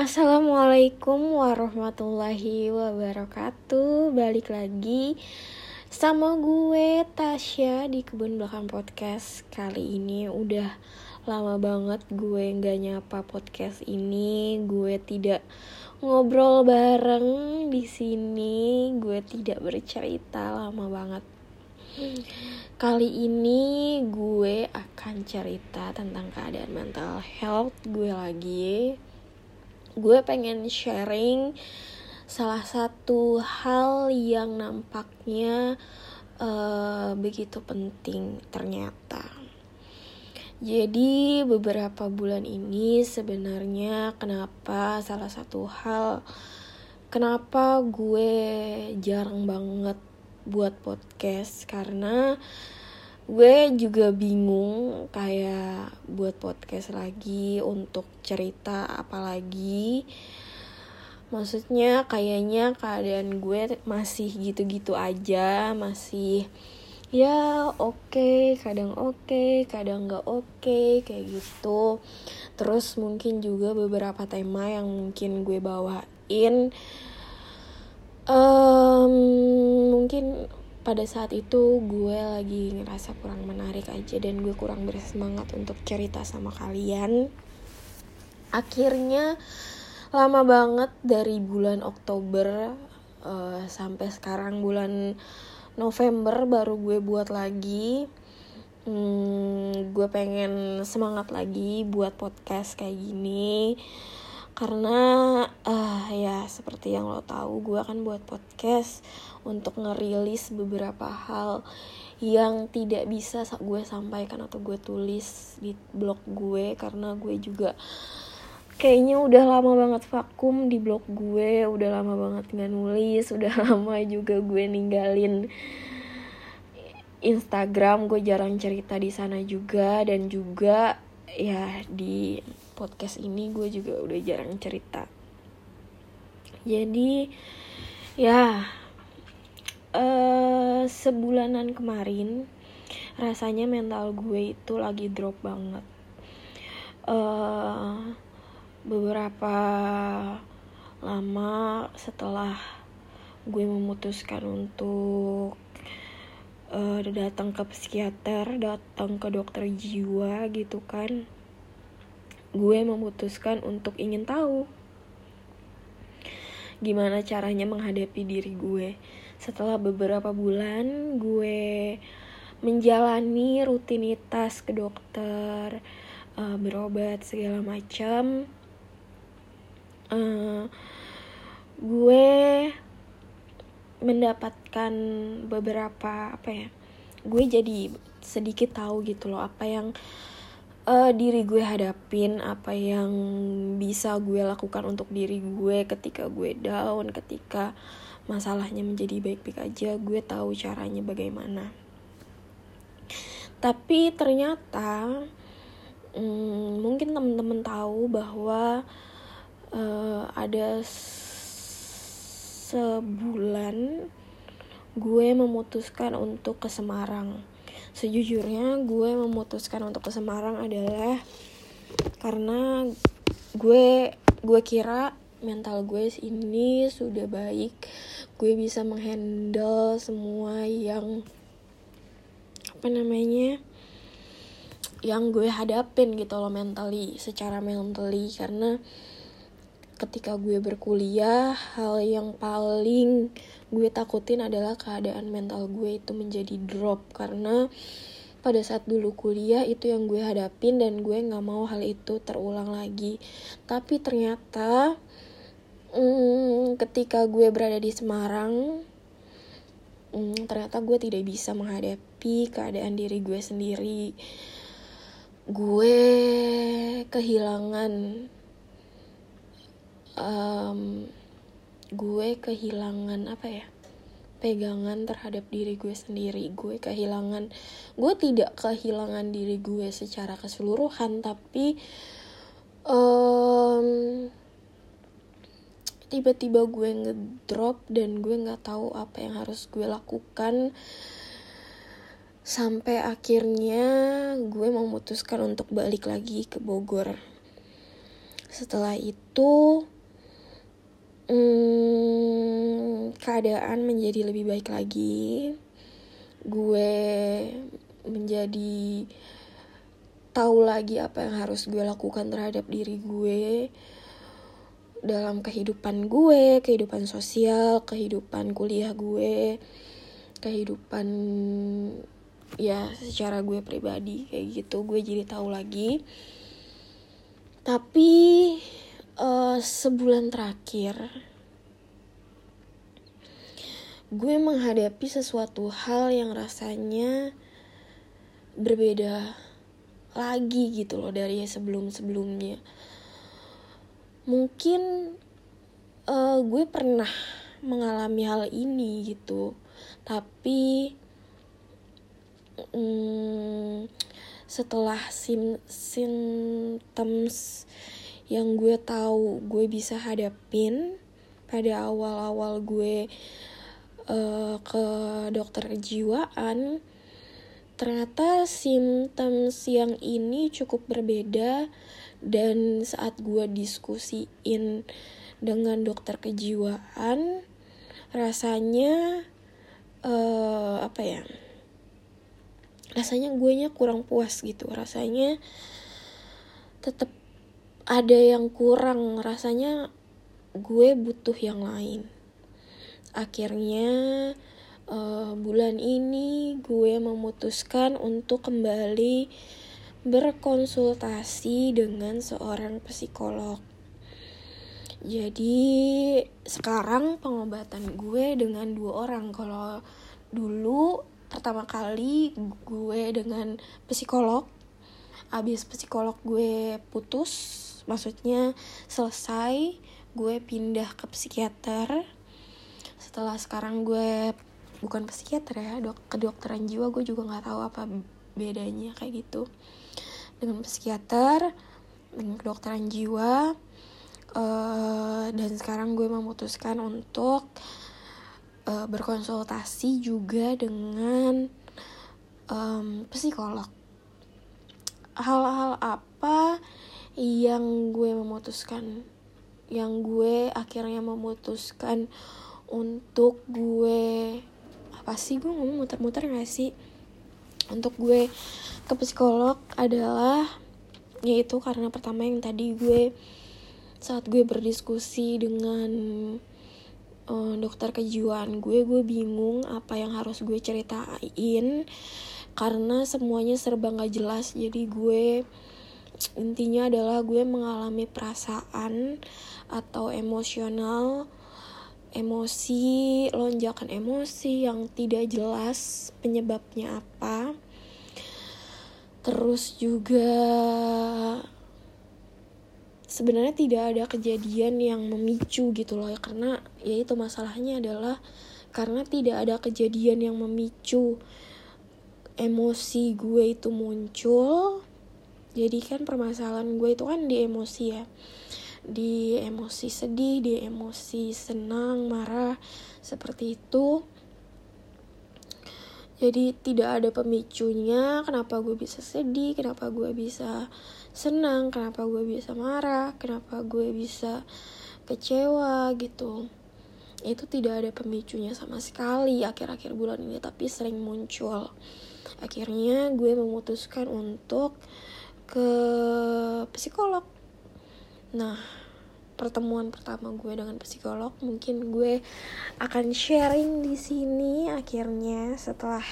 Assalamualaikum warahmatullahi wabarakatuh. Balik lagi sama gue Tasya di Kebun Belakang Podcast. Kali ini udah lama banget gue gak nyapa podcast ini. Gue tidak ngobrol bareng di sini. Gue tidak bercerita lama banget. Kali ini gue akan cerita tentang keadaan mental health gue lagi gue pengen sharing salah satu hal yang nampaknya uh, begitu penting ternyata. Jadi beberapa bulan ini sebenarnya kenapa salah satu hal kenapa gue jarang banget buat podcast karena gue juga bingung kayak buat podcast lagi untuk cerita apalagi maksudnya kayaknya keadaan gue masih gitu-gitu aja masih ya oke okay, kadang oke okay, kadang nggak oke okay, kayak gitu. Terus mungkin juga beberapa tema yang mungkin gue bawain. Um, pada saat itu gue lagi ngerasa kurang menarik aja dan gue kurang bersemangat untuk cerita sama kalian. Akhirnya lama banget dari bulan Oktober uh, sampai sekarang bulan November baru gue buat lagi. Hmm, gue pengen semangat lagi buat podcast kayak gini karena uh, ya seperti yang lo tahu gue akan buat podcast untuk ngerilis beberapa hal yang tidak bisa gue sampaikan atau gue tulis di blog gue. Karena gue juga kayaknya udah lama banget vakum di blog gue udah lama banget nggak nulis udah lama juga gue ninggalin Instagram. Gue jarang cerita di sana juga dan juga ya di podcast ini gue juga udah jarang cerita. Jadi ya uh, sebulanan kemarin rasanya mental gue itu lagi drop banget. Uh, beberapa lama setelah gue memutuskan untuk uh, datang ke psikiater datang ke dokter jiwa gitu kan gue memutuskan untuk ingin tahu gimana caranya menghadapi diri gue. Setelah beberapa bulan gue menjalani rutinitas ke dokter, uh, berobat segala macam, uh, gue mendapatkan beberapa apa ya, gue jadi sedikit tahu gitu loh apa yang diri gue hadapin apa yang bisa gue lakukan untuk diri gue ketika gue down ketika masalahnya menjadi baik-baik aja gue tahu caranya bagaimana. Tapi ternyata hmm, mungkin temen-temen tahu bahwa uh, ada sebulan gue memutuskan untuk ke Semarang sejujurnya gue memutuskan untuk ke Semarang adalah karena gue gue kira mental gue ini sudah baik. Gue bisa menghandle semua yang apa namanya yang gue hadapin gitu loh mentally secara mentally. Karena ketika gue berkuliah hal yang paling gue takutin adalah keadaan mental gue itu menjadi drop. Karena pada saat dulu kuliah itu yang gue hadapin dan gue nggak mau hal itu terulang lagi. Tapi ternyata hmm, ketika gue berada di Semarang hmm, ternyata gue tidak bisa menghadapi keadaan diri gue sendiri. Gue kehilangan um, gue kehilangan apa ya? Pegangan terhadap diri gue sendiri. Gue kehilangan gue tidak kehilangan diri gue secara keseluruhan tapi um, tiba-tiba gue ngedrop dan gue nggak tahu apa yang harus gue lakukan. Sampai akhirnya gue memutuskan untuk balik lagi ke Bogor. Setelah itu hmm, keadaan menjadi lebih baik lagi. Gue menjadi tahu lagi apa yang harus gue lakukan terhadap diri gue dalam kehidupan gue, kehidupan sosial, kehidupan kuliah gue, kehidupan ya secara gue pribadi kayak gitu. Gue jadi tahu lagi. Tapi uh, sebulan terakhir gue menghadapi sesuatu hal yang rasanya berbeda lagi gitu loh dari sebelum-sebelumnya. Mungkin uh, gue pernah mengalami hal ini gitu, tapi um, setelah sim symptoms yang gue tahu gue bisa hadapin pada awal-awal gue uh, ke dokter kejiwaan ternyata simptoms yang ini cukup berbeda dan saat gue diskusiin dengan dokter kejiwaan rasanya uh, apa ya rasanya gue nya kurang puas gitu rasanya tetap ada yang kurang rasanya gue butuh yang lain akhirnya uh, bulan ini gue memutuskan untuk kembali berkonsultasi dengan seorang psikolog. Jadi sekarang pengobatan gue dengan dua orang. Kalau dulu pertama kali gue dengan psikolog, abis psikolog gue putus, maksudnya selesai, gue pindah ke psikiater. Setelah sekarang gue bukan psikiater ya dok kedokteran jiwa gue juga nggak tahu apa bedanya kayak gitu dengan psikiater dengan kedokteran jiwa uh, dan sekarang gue memutuskan untuk uh, berkonsultasi juga dengan um, psikolog hal-hal apa yang gue memutuskan yang gue akhirnya memutuskan untuk gue apa sih gue ngomong muter-muter gak sih? Untuk gue ke psikolog adalah yaitu karena pertama yang tadi gue saat gue berdiskusi dengan uh, dokter kejiwaan gue gue bingung apa yang harus gue ceritain karena semuanya serba nggak jelas. Jadi gue intinya adalah gue mengalami perasaan atau emosional emosi, lonjakan emosi yang tidak jelas penyebabnya apa. Terus juga sebenarnya tidak ada kejadian yang memicu gitu loh ya karena ya itu masalahnya adalah karena tidak ada kejadian yang memicu emosi gue itu muncul jadi kan permasalahan gue itu kan di emosi ya di emosi sedih, di emosi senang, marah, seperti itu. Jadi tidak ada pemicunya kenapa gue bisa sedih, kenapa gue bisa senang, kenapa gue bisa marah, kenapa gue bisa kecewa gitu. Itu tidak ada pemicunya sama sekali akhir-akhir bulan ini tapi sering muncul. Akhirnya gue memutuskan untuk ke psikolog. Nah, pertemuan pertama gue dengan psikolog mungkin gue akan sharing di sini akhirnya setelah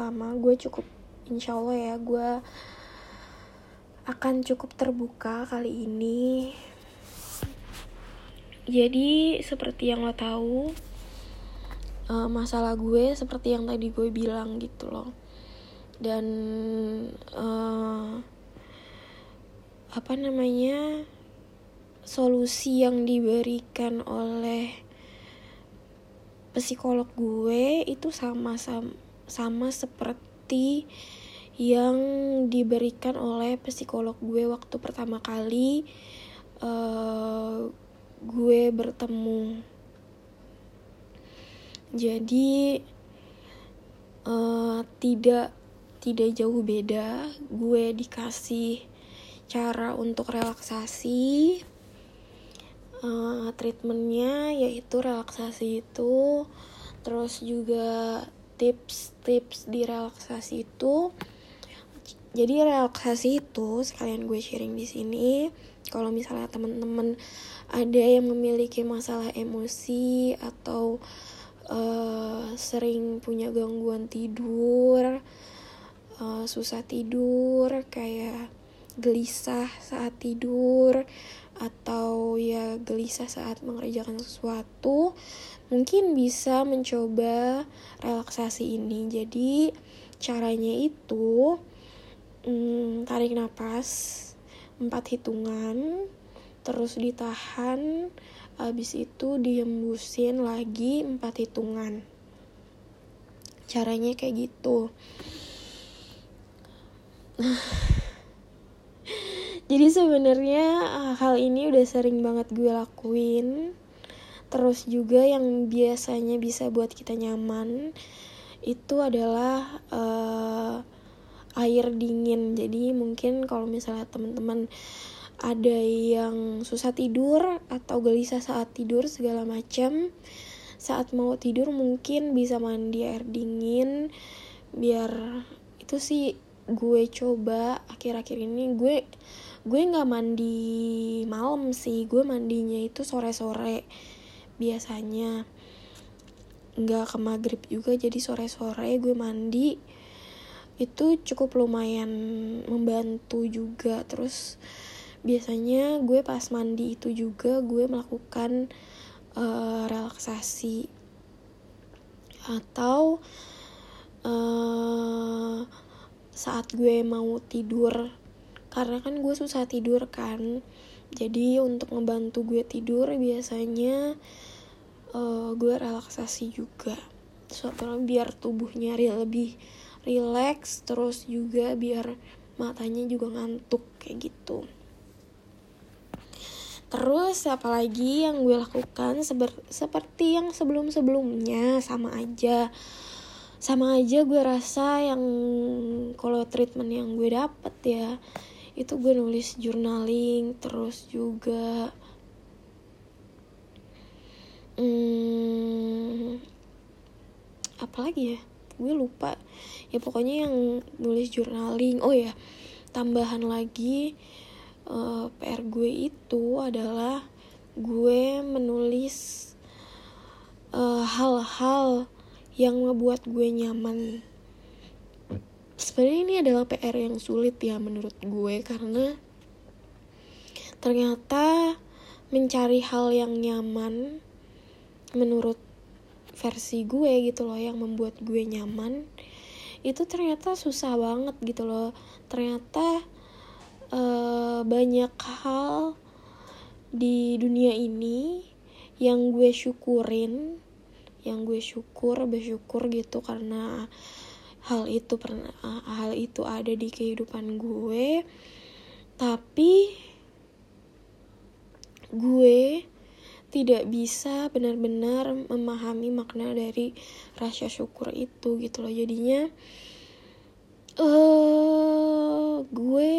lama. Gue cukup insya Allah ya gue akan cukup terbuka kali ini. Jadi seperti yang lo tahu uh, masalah gue seperti yang tadi gue bilang gitu loh dan uh, apa namanya solusi yang diberikan oleh psikolog gue itu sama sama, sama seperti yang diberikan oleh psikolog gue waktu pertama kali uh, gue bertemu. Jadi uh, tidak tidak jauh beda. Gue dikasih cara untuk relaksasi uh, treatmentnya yaitu relaksasi itu terus juga tips-tips di relaksasi itu. Jadi relaksasi itu sekalian gue sharing di sini kalau misalnya teman-teman ada yang memiliki masalah emosi atau uh, sering punya gangguan tidur uh, susah tidur kayak gelisah saat tidur atau ya gelisah saat mengerjakan sesuatu mungkin bisa mencoba relaksasi ini. Jadi caranya itu hmm, tarik nafas empat hitungan terus ditahan habis itu diembusin lagi empat hitungan. Caranya kayak gitu jadi sebenarnya ah, hal ini udah sering banget gue lakuin. Terus juga yang biasanya bisa buat kita nyaman itu adalah uh, air dingin. Jadi mungkin kalau misalnya teman-teman ada yang susah tidur atau gelisah saat tidur segala macam saat mau tidur mungkin bisa mandi air dingin biar itu sih gue coba akhir-akhir ini gue gue nggak mandi malam sih. Gue mandinya itu sore-sore biasanya. Nggak ke maghrib juga jadi sore-sore gue mandi. Itu cukup lumayan membantu juga. Terus biasanya gue pas mandi itu juga gue melakukan uh, relaksasi. Atau uh, saat gue mau tidur. Karena kan gue susah tidur kan. Jadi untuk ngebantu gue tidur biasanya uh, gue relaksasi juga. Soalnya biar tubuhnya lebih rileks terus juga biar matanya juga ngantuk kayak gitu. Terus apalagi yang gue lakukan seperti yang sebelum-sebelumnya sama aja sama aja gue rasa yang kalau treatment yang gue dapet ya itu gue nulis journaling terus juga hmm, apa lagi ya? Gue lupa. Ya pokoknya yang nulis journaling. Oh ya tambahan lagi uh, eh, PR gue itu adalah gue menulis eh, hal-hal uh, yang ngebuat gue nyaman. Sebenarnya ini adalah PR yang sulit ya menurut gue karena ternyata mencari hal yang nyaman menurut versi gue gitu loh yang membuat gue nyaman itu ternyata susah banget gitu loh. Ternyata uh, banyak hal di dunia ini yang gue syukurin yang gue syukur bersyukur gitu karena hal itu pernah hal itu ada di kehidupan gue. Tapi gue tidak bisa benar-benar memahami makna dari rasa syukur itu gitu loh. Jadinya uh, gue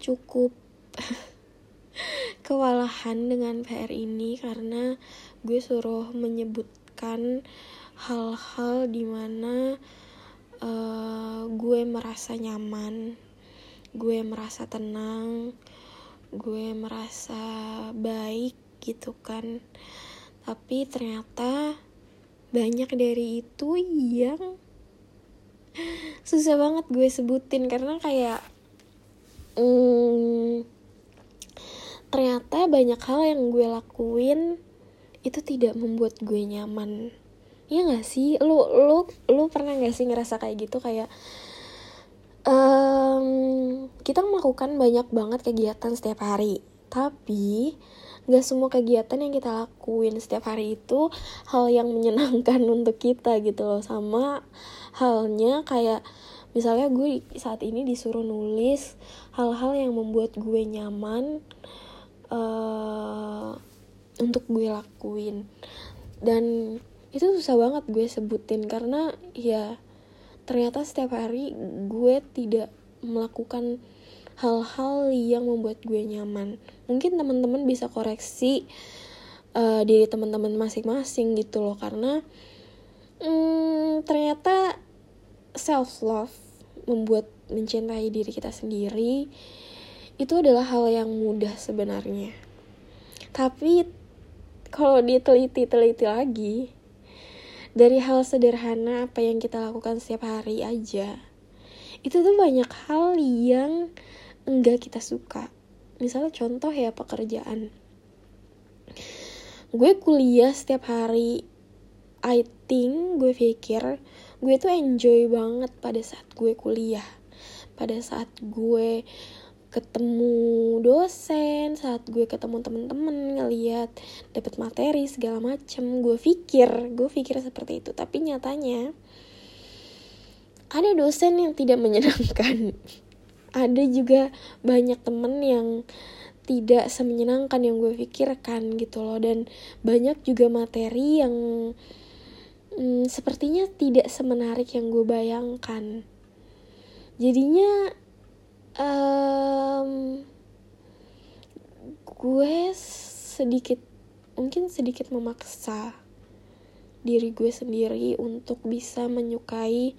cukup kewalahan dengan PR ini karena gue suruh menyebutkan hal-hal di mana uh, gue merasa nyaman gue merasa tenang gue merasa baik gitu kan. Tapi ternyata banyak dari itu yang susah banget gue sebutin karena kayak hmm, ternyata banyak hal yang gue lakuin itu tidak membuat gue nyaman Iya gak sih? Lu, lu, lu pernah gak sih ngerasa kayak gitu? Kayak um, kita melakukan banyak banget kegiatan setiap hari Tapi gak semua kegiatan yang kita lakuin setiap hari itu hal yang menyenangkan untuk kita gitu loh Sama halnya kayak misalnya gue saat ini disuruh nulis hal-hal yang membuat gue nyaman uh, untuk gue lakuin. Dan itu susah banget gue sebutin karena ya ternyata setiap hari gue tidak melakukan hal-hal yang membuat gue nyaman. Mungkin teman-teman bisa koreksi uh, diri teman-teman masing-masing gitu loh karena hmm, ternyata self love membuat mencintai diri kita sendiri itu adalah hal yang mudah sebenarnya. Tapi kalau diteliti-teliti lagi. Dari hal sederhana apa yang kita lakukan setiap hari aja. Itu tuh banyak hal yang enggak kita suka. Misalnya contoh ya pekerjaan. Gue kuliah setiap hari. I think gue pikir gue tuh enjoy banget pada saat gue kuliah. Pada saat gue ketemu dosen saat gue ketemu temen-temen ngeliat dapat materi segala macem. Gue pikir gue pikir seperti itu. Tapi nyatanya ada dosen yang tidak menyenangkan. Ada juga banyak temen yang tidak semenyenangkan yang gue pikirkan gitu loh. Dan banyak juga materi yang hmm, sepertinya tidak semenarik yang gue bayangkan. Jadinya um, gue sedikit mungkin sedikit memaksa diri gue sendiri untuk bisa menyukai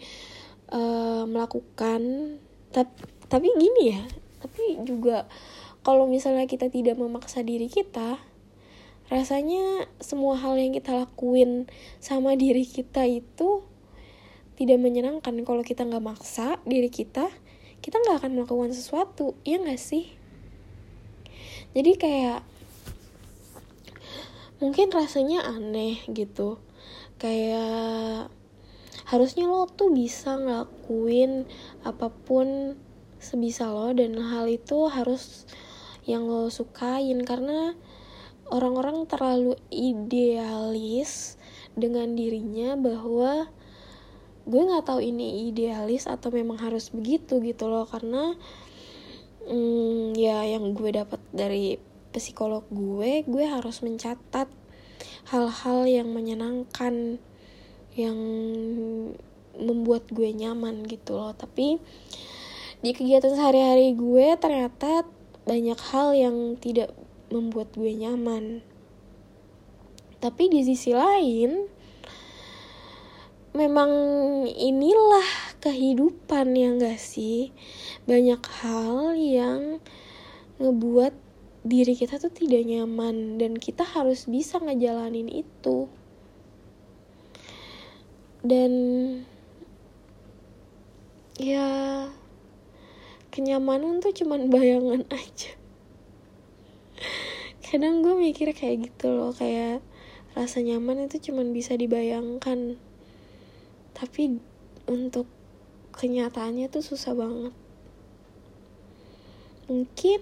uh, melakukan tapi tapi gini ya tapi juga kalau misalnya kita tidak memaksa diri kita rasanya semua hal yang kita lakuin sama diri kita itu tidak menyenangkan. Kalau kita nggak maksa diri kita kita nggak akan melakukan sesuatu ya nggak sih? Jadi kayak mungkin rasanya aneh gitu. Kayak harusnya lo tuh bisa ngelakuin apa pun sebisa lo dan hal itu harus yang lo sukain. Karena orang-orang terlalu idealis dengan dirinya bahwa gue nggak tahu ini idealis atau memang harus begitu gitu loh karena hmm, ya yang gue dapat dari psikolog gue gue harus mencatat hal-hal yang menyenangkan yang membuat gue nyaman gitu loh tapi di kegiatan sehari-hari gue ternyata banyak hal yang tidak membuat gue nyaman. Tapi di sisi lain, memang inilah kehidupan yang gak sih? Banyak hal yang ngebuat diri kita tuh tidak nyaman dan kita harus bisa ngejalanin itu. Dan ya kenyamanan tuh cuman bayangan aja kadang gue mikir kayak gitu loh kayak rasa nyaman itu cuman bisa dibayangkan tapi untuk kenyataannya tuh susah banget mungkin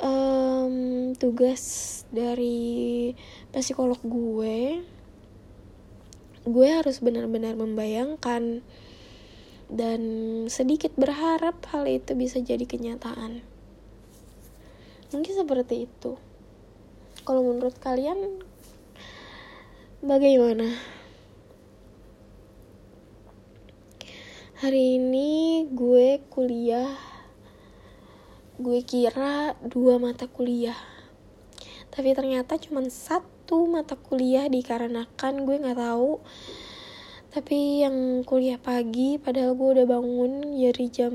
um, tugas dari psikolog gue gue harus benar-benar membayangkan dan sedikit berharap hal itu bisa jadi kenyataan. Mungkin seperti itu. Kalau menurut kalian bagaimana? Hari ini gue kuliah gue kira dua mata kuliah. Tapi ternyata cuma satu mata kuliah dikarenakan gue nggak tahu. Tapi yang kuliah pagi padahal gue udah bangun dari jam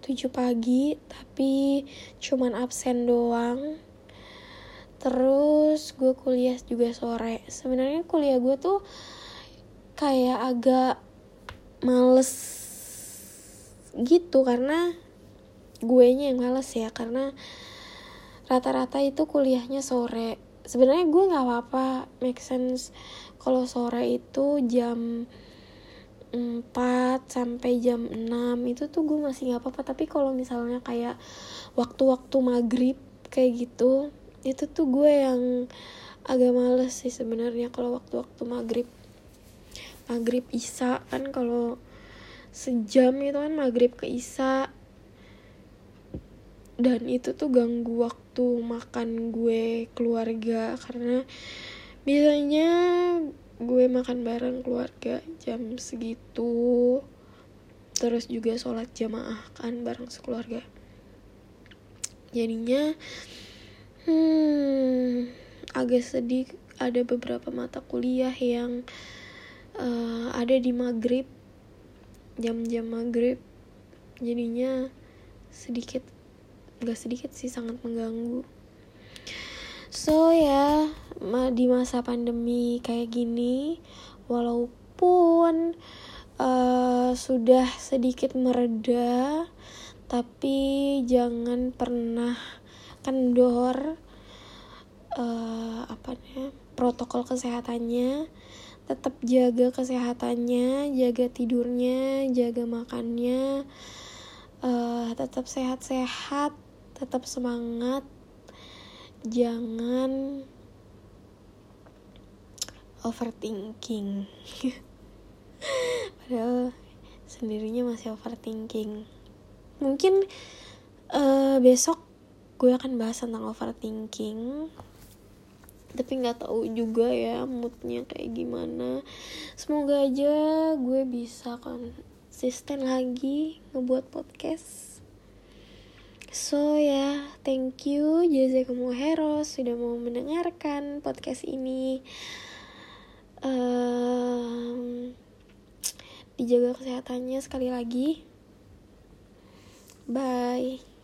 7 pagi tapi cuman absen doang. Terus gue kuliah juga sore. Sebenarnya kuliah gue tuh kayak agak males gitu karena gue nya yang males ya karena rata-rata itu kuliahnya sore. Sebenarnya gue nggak apa-apa make sense. Kalau sore itu jam 4 sampai jam 6 itu tuh gue masih nggak apa-apa. Tapi kalau misalnya kayak waktu-waktu maghrib kayak gitu itu tuh gue yang agak males sih sebenarnya kalau waktu-waktu maghrib maghrib isa kan kalau sejam itu kan maghrib ke isa dan itu tuh ganggu waktu makan gue keluarga. Karena biasanya gue makan bareng keluarga jam segitu. Terus juga sholat jamaah kan bareng sekeluarga. Jadinya hmm agak sedih. Ada beberapa mata kuliah yang uh, ada di maghrib jam-jam maghrib. Jadinya sedikit gak sedikit sih sangat mengganggu. So ya di masa pandemi kayak gini walaupun uh, sudah sedikit mereda tapi jangan pernah kendor uh, apa protokol kesehatannya tetap jaga kesehatannya jaga tidurnya jaga makannya uh, tetap sehat-sehat tetap semangat. Jangan overthinking. Padahal sendirinya masih overthinking. Mungkin uh, besok gue akan bahas tentang overthinking tapi nggak tahu juga ya moodnya kayak gimana. Semoga aja gue bisa konsisten lagi ngebuat podcast. So ya yeah, thank you jazakumullah heros sudah mau mendengarkan podcast ini. Um, dijaga kesehatannya sekali lagi. Bye